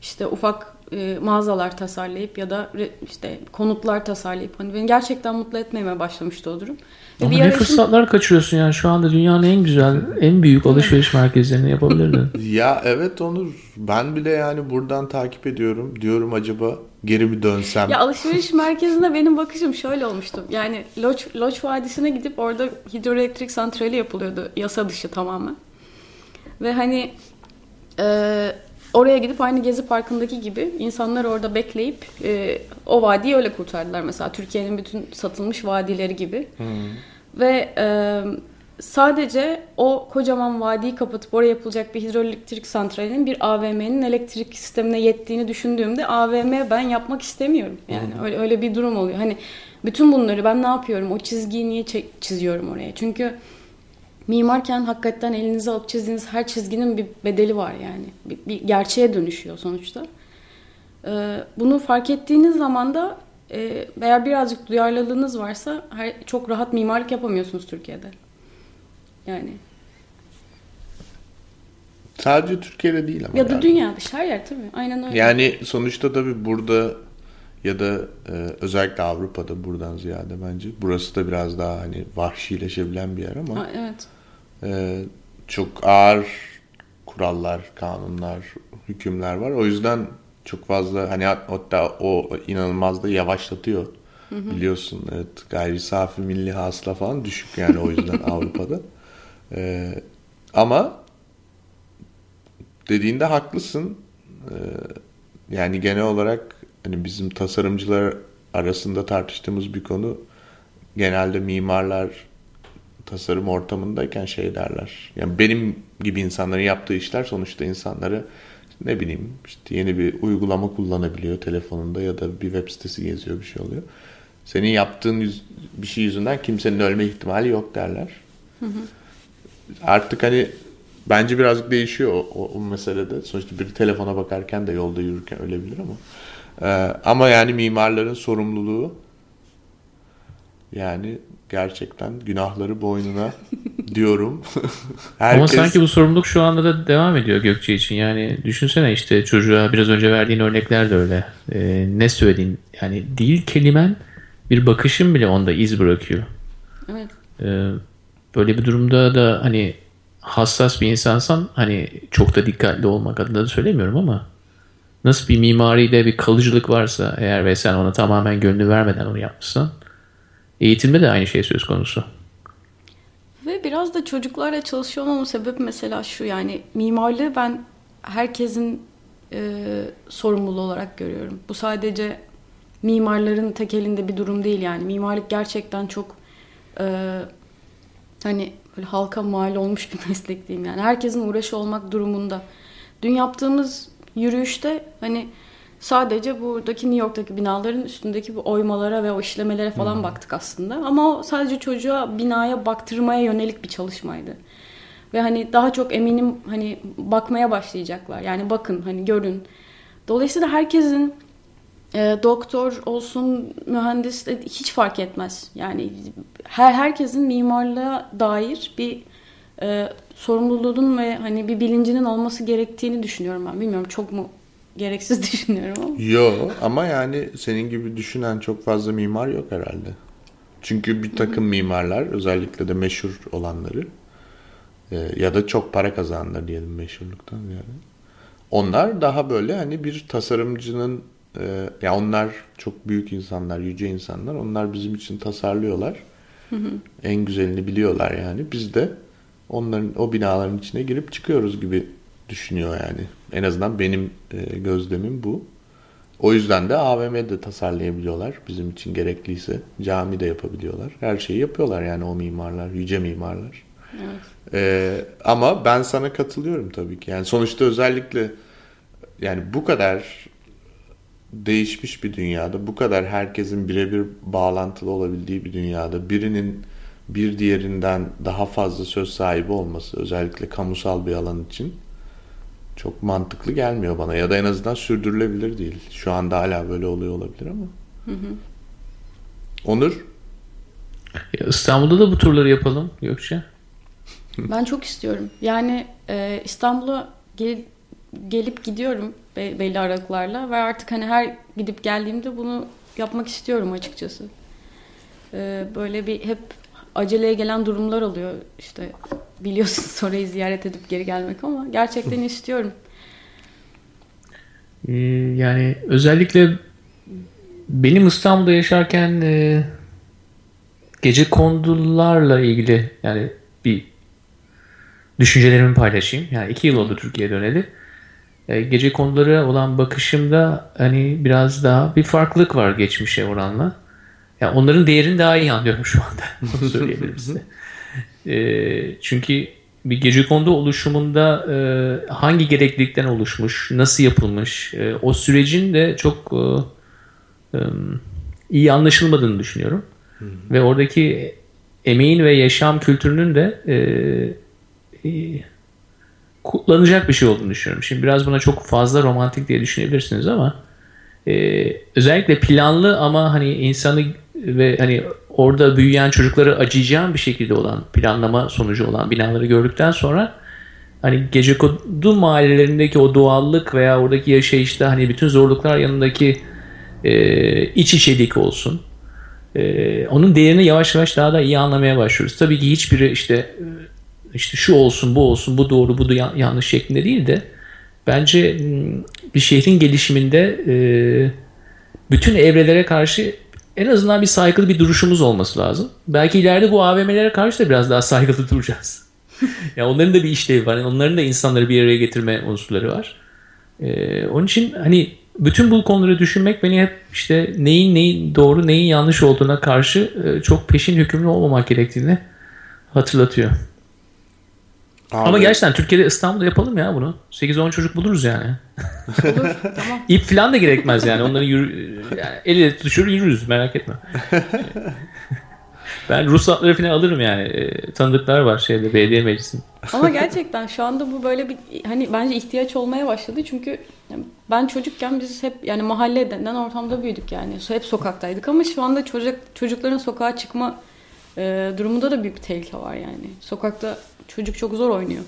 işte ufak e, mağazalar tasarlayıp ya da re- işte konutlar tasarlayıp hani beni gerçekten mutlu etmemeye başlamıştı o durum. Ve Ama bir ne fırsatlar kaçırıyorsun yani şu anda dünyanın en güzel, en büyük alışveriş merkezlerini yapabilirdin. ya evet Onur ben bile yani buradan takip ediyorum. Diyorum acaba geri mi dönsem? Ya alışveriş merkezine benim bakışım şöyle olmuştu. Yani Loç, Loç Vadisi'ne gidip orada hidroelektrik santrali yapılıyordu. Yasa dışı tamamen. Ve hani e, oraya gidip aynı Gezi Parkı'ndaki gibi insanlar orada bekleyip e, o vadiyi öyle kurtardılar. Mesela Türkiye'nin bütün satılmış vadileri gibi. Ve e, sadece o kocaman vadiyi kapatıp oraya yapılacak bir hidroelektrik santralinin bir AVM'nin elektrik sistemine yettiğini düşündüğümde AVM ben yapmak istemiyorum. Yani öyle öyle bir durum oluyor. Hani bütün bunları ben ne yapıyorum? O çizgiyi niye çiziyorum oraya? Çünkü mimarken hakikaten elinize alıp çizdiğiniz her çizginin bir bedeli var yani. Bir, bir gerçeğe dönüşüyor sonuçta. Ee, bunu fark ettiğiniz zaman da e, eğer birazcık duyarlılığınız varsa her, çok rahat mimarlık yapamıyorsunuz Türkiye'de. Yani Sadece Türkiye'de değil ama. ya da galiba. dünya dışı her yer tabii. Aynen öyle. Yani sonuçta tabii burada ya da e, özellikle Avrupa'da buradan ziyade bence burası da biraz daha hani vahşileşebilen bir yer ama Ha, evet. e, çok ağır kurallar, kanunlar, hükümler var. O yüzden çok fazla hani hatta o inanılmaz da yavaşlatıyor. Biliyorsun evet gayri safi milli hasıla falan düşük yani o yüzden Avrupa'da. Ee, ama dediğinde haklısın. Ee, yani genel olarak hani bizim tasarımcılar arasında tartıştığımız bir konu genelde mimarlar tasarım ortamındayken şey derler. Yani benim gibi insanların yaptığı işler sonuçta insanları ne bileyim işte yeni bir uygulama kullanabiliyor telefonunda ya da bir web sitesi geziyor bir şey oluyor. Senin yaptığın yüz, bir şey yüzünden kimsenin ölme ihtimali yok derler. Hı hı. Artık hani bence birazcık değişiyor o, o, o meselede. Sonuçta bir telefona bakarken de yolda yürürken ölebilir ama. Ee, ama yani mimarların sorumluluğu yani gerçekten günahları boynuna diyorum. Herkes... Ama sanki bu sorumluluk şu anda da devam ediyor Gökçe için. Yani düşünsene işte çocuğa biraz önce verdiğin örnekler de öyle. Ee, ne söylediğin yani değil kelimen bir bakışın bile onda iz bırakıyor. Evet. Ee, böyle bir durumda da hani hassas bir insansan hani çok da dikkatli olmak adına da söylemiyorum ama nasıl bir mimaride bir kalıcılık varsa eğer ve sen ona tamamen gönlü vermeden onu yapmışsan eğitimde de aynı şey söz konusu. Ve biraz da çocuklarla çalışıyor olmamın sebebi mesela şu yani mimarlığı ben herkesin e, sorumluluğu olarak görüyorum. Bu sadece mimarların tek elinde bir durum değil yani. Mimarlık gerçekten çok e, hani böyle halka mal olmuş bir meslek diyeyim yani. Herkesin uğraşı olmak durumunda. Dün yaptığımız yürüyüşte hani sadece buradaki New York'taki binaların üstündeki bu oymalara ve o işlemelere falan hmm. baktık aslında. Ama o sadece çocuğa binaya baktırmaya yönelik bir çalışmaydı. Ve hani daha çok eminim hani bakmaya başlayacaklar. Yani bakın hani görün. Dolayısıyla herkesin e, doktor olsun, mühendis hiç fark etmez. Yani her herkesin mimarlığa dair bir e, sorumluluğun ve hani bir bilincinin olması gerektiğini düşünüyorum ben. Bilmiyorum çok mu gereksiz düşünüyorum ama. Yo ama yani senin gibi düşünen çok fazla mimar yok herhalde. Çünkü bir takım mimarlar özellikle de meşhur olanları e, ya da çok para kazananlar diyelim meşhurluktan yani. Onlar daha böyle hani bir tasarımcının e, ya onlar çok büyük insanlar, yüce insanlar. Onlar bizim için tasarlıyorlar. Hı hı. En güzelini biliyorlar yani. Biz de onların o binaların içine girip çıkıyoruz gibi düşünüyor yani. En azından benim e, gözlemim bu. O yüzden de AVM'de tasarlayabiliyorlar. Bizim için gerekliyse cami de yapabiliyorlar. Her şeyi yapıyorlar yani o mimarlar, yüce mimarlar. Evet. Ee, ama ben sana katılıyorum tabii ki. Yani sonuçta özellikle yani bu kadar değişmiş bir dünyada, bu kadar herkesin birebir bağlantılı olabildiği bir dünyada birinin bir diğerinden daha fazla söz sahibi olması özellikle kamusal bir alan için çok mantıklı gelmiyor bana ya da en azından sürdürülebilir değil. Şu anda hala böyle oluyor olabilir ama. Hı hı. Onur? Ya İstanbul'da da bu turları yapalım Gökçe. Ben çok istiyorum. Yani e, İstanbul'a gel, gelip gidiyorum be, belli aralıklarla ve artık hani her gidip geldiğimde bunu yapmak istiyorum açıkçası. E, böyle bir hep aceleye gelen durumlar oluyor. İşte biliyorsun orayı ziyaret edip geri gelmek ama gerçekten istiyorum. Ee, yani özellikle benim İstanbul'da yaşarken e, gece kondularla ilgili yani bir düşüncelerimi paylaşayım. Yani iki yıl oldu Türkiye döneli. E, gece konulara olan bakışımda hani biraz daha bir farklılık var geçmişe oranla. Yani onların değerini daha iyi anlıyorum şu anda. Onu söyleyebilirim size. E, çünkü bir gece kondu oluşumunda e, hangi gereklilikten oluşmuş, nasıl yapılmış, e, o sürecin de çok e, e, iyi anlaşılmadığını düşünüyorum. Hı hı. Ve oradaki emeğin ve yaşam kültürünün de e, e, kullanacak bir şey olduğunu düşünüyorum. Şimdi biraz buna çok fazla romantik diye düşünebilirsiniz ama e, özellikle planlı ama hani insanı ve hani orada büyüyen çocukları acıyacağın bir şekilde olan planlama sonucu olan binaları gördükten sonra hani gece kodu mahallelerindeki o doğallık veya oradaki yaşayışta hani bütün zorluklar yanındaki e, iç içelik olsun. E, onun değerini yavaş yavaş daha da iyi anlamaya başlıyoruz. Tabii ki hiçbiri işte işte şu olsun bu olsun bu doğru bu da yanlış şeklinde değil de bence bir şehrin gelişiminde e, bütün evrelere karşı en azından bir saygılı bir duruşumuz olması lazım. Belki ileride bu AVM'lere karşı da biraz daha saygılı duracağız. yani onların da bir işlevi var. onların da insanları bir araya getirme unsurları var. Ee, onun için hani bütün bu konuları düşünmek beni hep işte neyin neyin doğru neyin yanlış olduğuna karşı e, çok peşin hükümlü olmamak gerektiğini hatırlatıyor. Abi. Ama gerçekten Türkiye'de İstanbul'da yapalım ya bunu. 8-10 çocuk buluruz yani. Olur, tamam. İp falan da gerekmez yani. Onları yürü, yani el ele tutuşur yürürüz merak etme. ben ruhsatları falan alırım yani. E, tanıdıklar var şeyde belediye meclisinde. Ama gerçekten şu anda bu böyle bir hani bence ihtiyaç olmaya başladı. Çünkü ben çocukken biz hep yani mahalle denilen ortamda büyüdük yani. Hep sokaktaydık ama şu anda çocuk çocukların sokağa çıkma e, durumunda da büyük bir tehlike var yani. Sokakta çocuk çok zor oynuyor.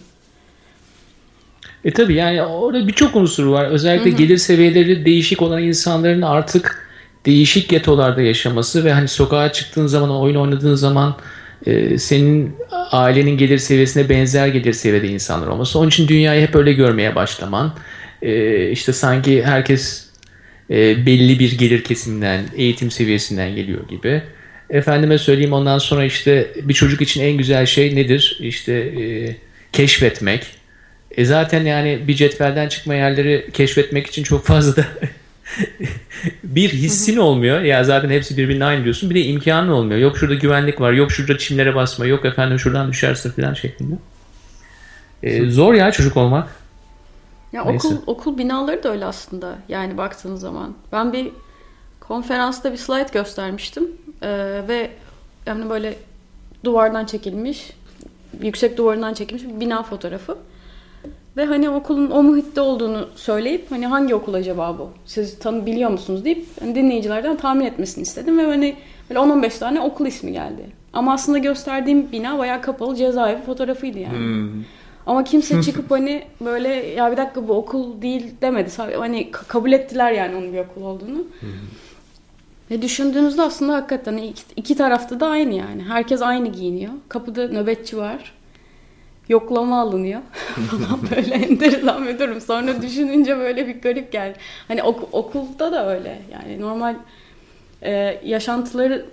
E tabi yani orada birçok unsur var. Özellikle Hı-hı. gelir seviyeleri değişik olan insanların artık değişik getolarda yaşaması ve hani sokağa çıktığın zaman oyun oynadığın zaman e, senin ailenin gelir seviyesine benzer gelir seviyede insanlar olması. Onun için dünyayı hep öyle görmeye başlaman. E, işte sanki herkes e, belli bir gelir kesiminden, eğitim seviyesinden geliyor gibi. Efendime söyleyeyim ondan sonra işte bir çocuk için en güzel şey nedir? İşte e, keşfetmek. E zaten yani bir cetvelden çıkma yerleri keşfetmek için çok fazla da bir hissin olmuyor. Ya zaten hepsi birbirine aynı diyorsun. Bir de imkanın olmuyor. Yok şurada güvenlik var. Yok şurada çimlere basma. Yok efendim şuradan düşersin falan şeklinde. E, zor ya çocuk olmak. Ya okul okul binaları da öyle aslında. Yani baktığın zaman. Ben bir konferansta bir slide göstermiştim. Ee, ve yani böyle duvardan çekilmiş, yüksek duvarından çekilmiş bir bina fotoğrafı. Ve hani okulun o muhitte olduğunu söyleyip hani hangi okul acaba bu? Siz tanı biliyor musunuz deyip hani dinleyicilerden tahmin etmesini istedim ve hani böyle 10-15 tane okul ismi geldi. Ama aslında gösterdiğim bina bayağı kapalı cezaevi fotoğrafıydı yani. Hmm. Ama kimse çıkıp hani böyle ya bir dakika bu okul değil demedi. Hani kabul ettiler yani onun bir okul olduğunu. Hmm. Ve düşündüğünüzde aslında hakikaten iki, iki tarafta da aynı yani. Herkes aynı giyiniyor. Kapıda nöbetçi var. Yoklama alınıyor falan böyle enteresan bir durum. Sonra düşününce böyle bir garip geldi. Hani ok- okulda da öyle yani normal e, yaşantıları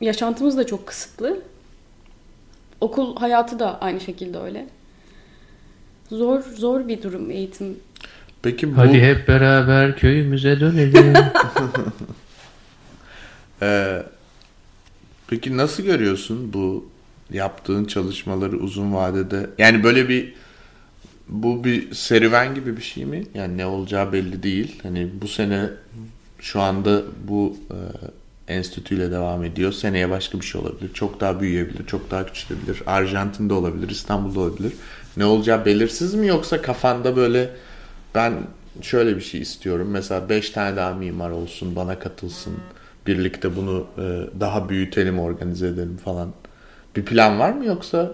yaşantımız da çok kısıtlı. Okul hayatı da aynı şekilde öyle. Zor zor bir durum eğitim. Peki bu... Hadi hep beraber köyümüze dönelim. Ee, peki nasıl görüyorsun bu yaptığın çalışmaları uzun vadede? Yani böyle bir bu bir serüven gibi bir şey mi? Yani ne olacağı belli değil. Hani bu sene şu anda bu e, enstitüyle devam ediyor. Seneye başka bir şey olabilir. Çok daha büyüyebilir, çok daha küçülebilir. Arjantin'de olabilir, İstanbul'da olabilir. Ne olacağı belirsiz mi yoksa kafanda böyle ben şöyle bir şey istiyorum. Mesela 5 tane daha mimar olsun, bana katılsın birlikte bunu e, daha büyütelim, organize edelim falan. Bir plan var mı yoksa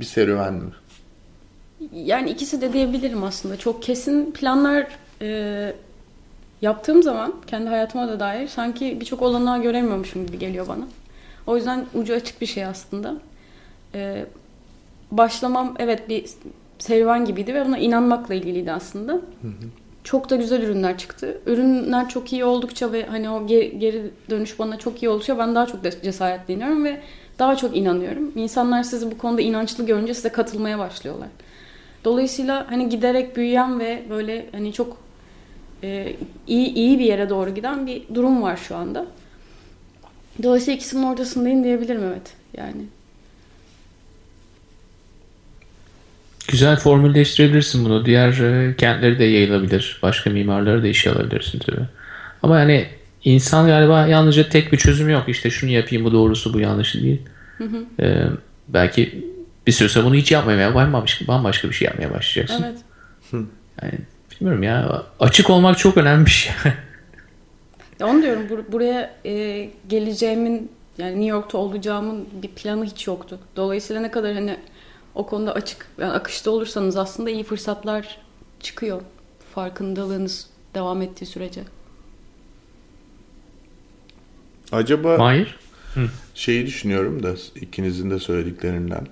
bir serüven mi? Yani ikisi de diyebilirim aslında. Çok kesin planlar e, yaptığım zaman kendi hayatıma da dair sanki birçok olanağı göremiyormuşum gibi geliyor bana. O yüzden ucu açık bir şey aslında. E, başlamam evet bir serüven gibiydi ve buna inanmakla ilgiliydi aslında. Hı hı çok da güzel ürünler çıktı. Ürünler çok iyi oldukça ve hani o geri, dönüş bana çok iyi oldukça ben daha çok cesaretleniyorum ve daha çok inanıyorum. İnsanlar sizi bu konuda inançlı görünce size katılmaya başlıyorlar. Dolayısıyla hani giderek büyüyen ve böyle hani çok e, iyi iyi bir yere doğru giden bir durum var şu anda. Dolayısıyla ikisinin ortasındayım diyebilirim evet. Yani Güzel formülleştirebilirsin bunu. Diğer e, kentleri de yayılabilir. Başka mimarları da işe alabilirsin tabii. Ama yani insan galiba yalnızca tek bir çözüm yok. İşte şunu yapayım bu doğrusu bu yanlışı değil. Hı hı. Ee, belki bir süre sonra bunu hiç yapmamaya bambaşka, bambaşka bir şey yapmaya başlayacaksın. Evet. Yani bilmiyorum ya açık olmak çok önemli bir şey. onu diyorum bur- buraya e, geleceğimin yani New York'ta olacağımın bir planı hiç yoktu. Dolayısıyla ne kadar hani o konuda açık, yani akışta olursanız aslında iyi fırsatlar çıkıyor. Farkındalığınız devam ettiği sürece. Acaba Hayır. şeyi düşünüyorum da ikinizin de söylediklerinden.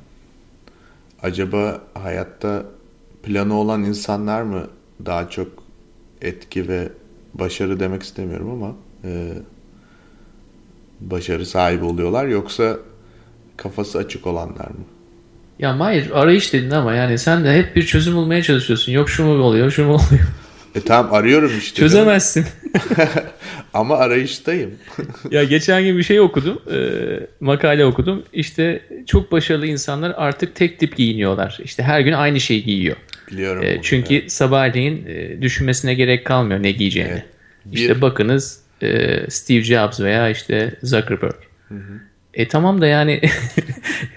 Acaba hayatta planı olan insanlar mı daha çok etki ve başarı demek istemiyorum ama e, başarı sahibi oluyorlar yoksa kafası açık olanlar mı? Ya hayır arayış dedin ama yani sen de hep bir çözüm bulmaya çalışıyorsun. Yok şu mu oluyor, şu mu oluyor. E tamam arıyorum işte. Çözemezsin. ama arayıştayım. ya geçen gün bir şey okudum. E, makale okudum. İşte çok başarılı insanlar artık tek tip giyiniyorlar. İşte her gün aynı şeyi giyiyor. Biliyorum. E, çünkü evet. sabahleyin e, düşünmesine gerek kalmıyor ne giyeceğini. Evet. Bir- İşte bakınız e, Steve Jobs veya işte Zuckerberg. E tamam da yani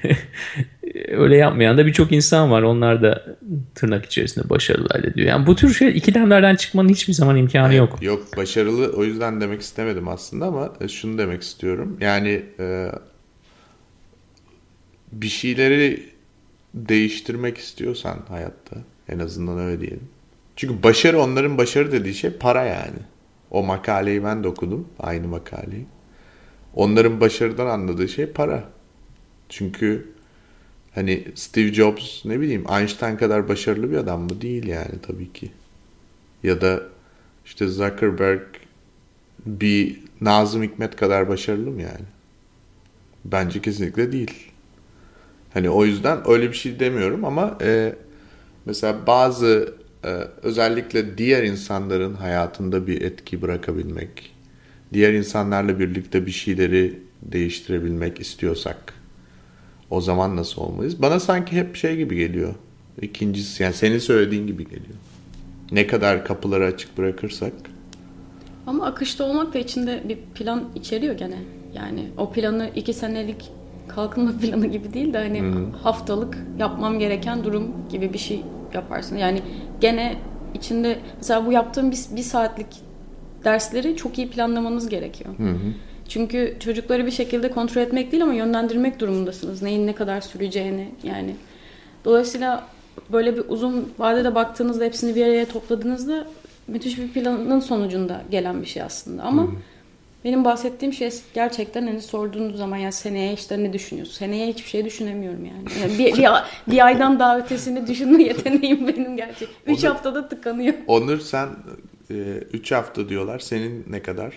öyle yapmayan da birçok insan var. Onlar da tırnak içerisinde başarılı diyor. Yani bu tür şey ikilemlerden çıkmanın hiçbir zaman imkanı yok. Yok başarılı o yüzden demek istemedim aslında ama e, şunu demek istiyorum. Yani e, bir şeyleri değiştirmek istiyorsan hayatta en azından öyle diyelim. Çünkü başarı onların başarı dediği şey para yani. O makaleyi ben de okudum. Aynı makaleyi. Onların başarıdan anladığı şey para. Çünkü hani Steve Jobs ne bileyim Einstein kadar başarılı bir adam mı? Değil yani tabii ki. Ya da işte Zuckerberg bir Nazım Hikmet kadar başarılı mı yani? Bence kesinlikle değil. Hani o yüzden öyle bir şey demiyorum ama e, mesela bazı e, özellikle diğer insanların hayatında bir etki bırakabilmek, diğer insanlarla birlikte bir şeyleri değiştirebilmek istiyorsak o zaman nasıl olmalıyız? Bana sanki hep şey gibi geliyor. İkincisi yani senin söylediğin gibi geliyor. Ne kadar kapıları açık bırakırsak Ama akışta olmak da içinde bir plan içeriyor gene. Yani o planı iki senelik kalkınma planı gibi değil de hani haftalık yapmam gereken durum gibi bir şey yaparsın. Yani gene içinde mesela bu yaptığım bir, bir saatlik dersleri çok iyi planlamanız gerekiyor. Çünkü çocukları bir şekilde kontrol etmek değil ama yönlendirmek durumundasınız. Neyin ne kadar süreceğini yani. Dolayısıyla böyle bir uzun vadede baktığınızda hepsini bir araya topladığınızda müthiş bir planın sonucunda gelen bir şey aslında. Ama benim bahsettiğim şey gerçekten hani sorduğunuz zaman ya seneye işte ne düşünüyorsun? Seneye hiçbir şey düşünemiyorum yani. Yani bir, bir, bir aydan daha ötesini düşünme yeteneğim benim gerçek. Üç O da- haftada tıkanıyor. Onur sen 3 hafta diyorlar. Senin ne kadar?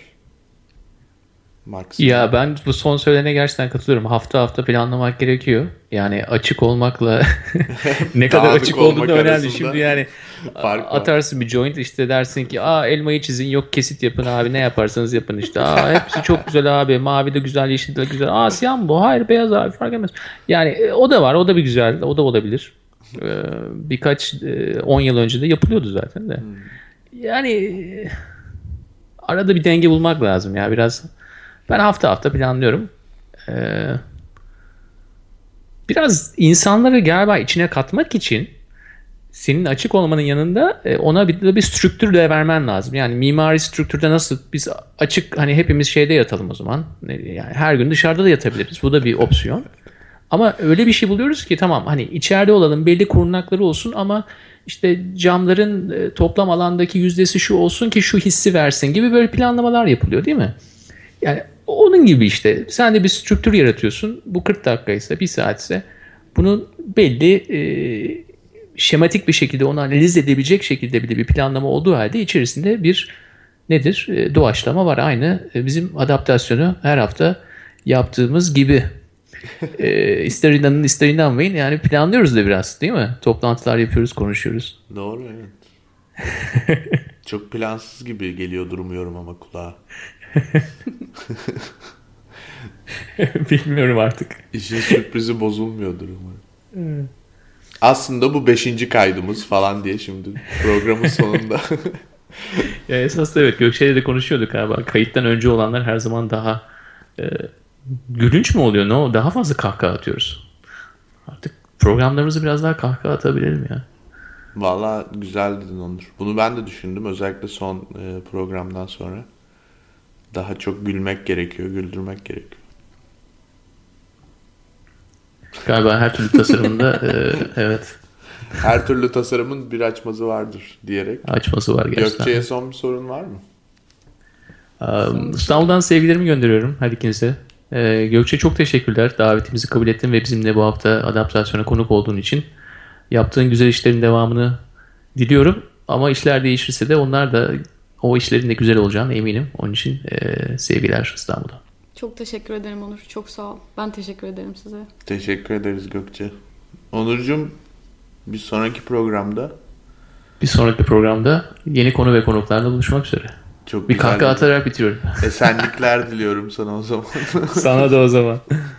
Maksimum. Ya ben bu son söylene gerçekten katılıyorum. Hafta hafta planlamak gerekiyor. Yani açık olmakla ne kadar açık olmak olduğu da önemli. Şimdi yani atarsın bir joint işte dersin ki aa elmayı çizin yok kesit yapın abi ne yaparsanız yapın işte. Aa hepsi çok güzel abi mavi de güzel yeşil de güzel. Aa siyah mı bu? Hayır beyaz abi fark etmez. Yani e, o da var o da bir güzel o da olabilir. Ee, birkaç 10 yıl önce de yapılıyordu zaten de. Yani e, arada bir denge bulmak lazım ya biraz. Ben hafta hafta planlıyorum. Ee, biraz insanları galiba içine katmak için senin açık olmanın yanında e, ona bir de bir strüktür de vermen lazım. Yani mimari strüktürde nasıl biz açık hani hepimiz şeyde yatalım o zaman. Yani her gün dışarıda da yatabiliriz. Bu da bir opsiyon. Ama öyle bir şey buluyoruz ki tamam hani içeride olalım belli korunakları olsun ama işte camların e, toplam alandaki yüzdesi şu olsun ki şu hissi versin gibi böyle planlamalar yapılıyor değil mi? Yani onun gibi işte sen de bir strüktür yaratıyorsun. Bu 40 dakika ise 1 saat ise bunun belli e, şematik bir şekilde onu analiz edebilecek şekilde bile bir planlama olduğu halde içerisinde bir nedir? E, doğaçlama var. Aynı e, bizim adaptasyonu her hafta yaptığımız gibi. E, ister inanın ister inanmayın yani planlıyoruz da biraz değil mi? Toplantılar yapıyoruz, konuşuyoruz. Doğru evet. Çok plansız gibi geliyor durmuyorum ama kulağa. Bilmiyorum artık. İşin sürprizi bozulmuyordur umarım. Aslında bu beşinci kaydımız falan diye şimdi programın sonunda. Ya esas da evet Gökçe'yle de konuşuyorduk galiba. Kayıttan önce olanlar her zaman daha e, gülünç mü oluyor? Ne o? Daha fazla kahkaha atıyoruz. Artık programlarımızı biraz daha kahkaha atabilirim ya. Valla güzel dedin Onur. Bunu ben de düşündüm. Özellikle son e, programdan sonra. Daha çok gülmek gerekiyor, güldürmek gerekiyor. Galiba her türlü tasarımında e, evet Her türlü tasarımın bir açmazı vardır diyerek. açması var gerçekten. Gökçe'ye son bir sorun var mı? Um, İstanbul'dan sevgilerimi gönderiyorum her ikinize. Ee, Gökçe çok teşekkürler. Davetimizi kabul ettin ve bizimle bu hafta adaptasyona konuk olduğun için. Yaptığın güzel işlerin devamını diliyorum. Ama işler değişirse de onlar da o işlerin de güzel olacağını eminim. Onun için e, sevgiler İstanbul'a. Çok teşekkür ederim Onur. Çok sağ ol. Ben teşekkür ederim size. Teşekkür ederiz Gökçe. Onurcuğum bir sonraki programda Bir sonraki programda yeni konu ve konuklarla buluşmak üzere. çok Bir kahkaha atarak bitiriyorum. esenlikler diliyorum sana o zaman. Sana da o zaman.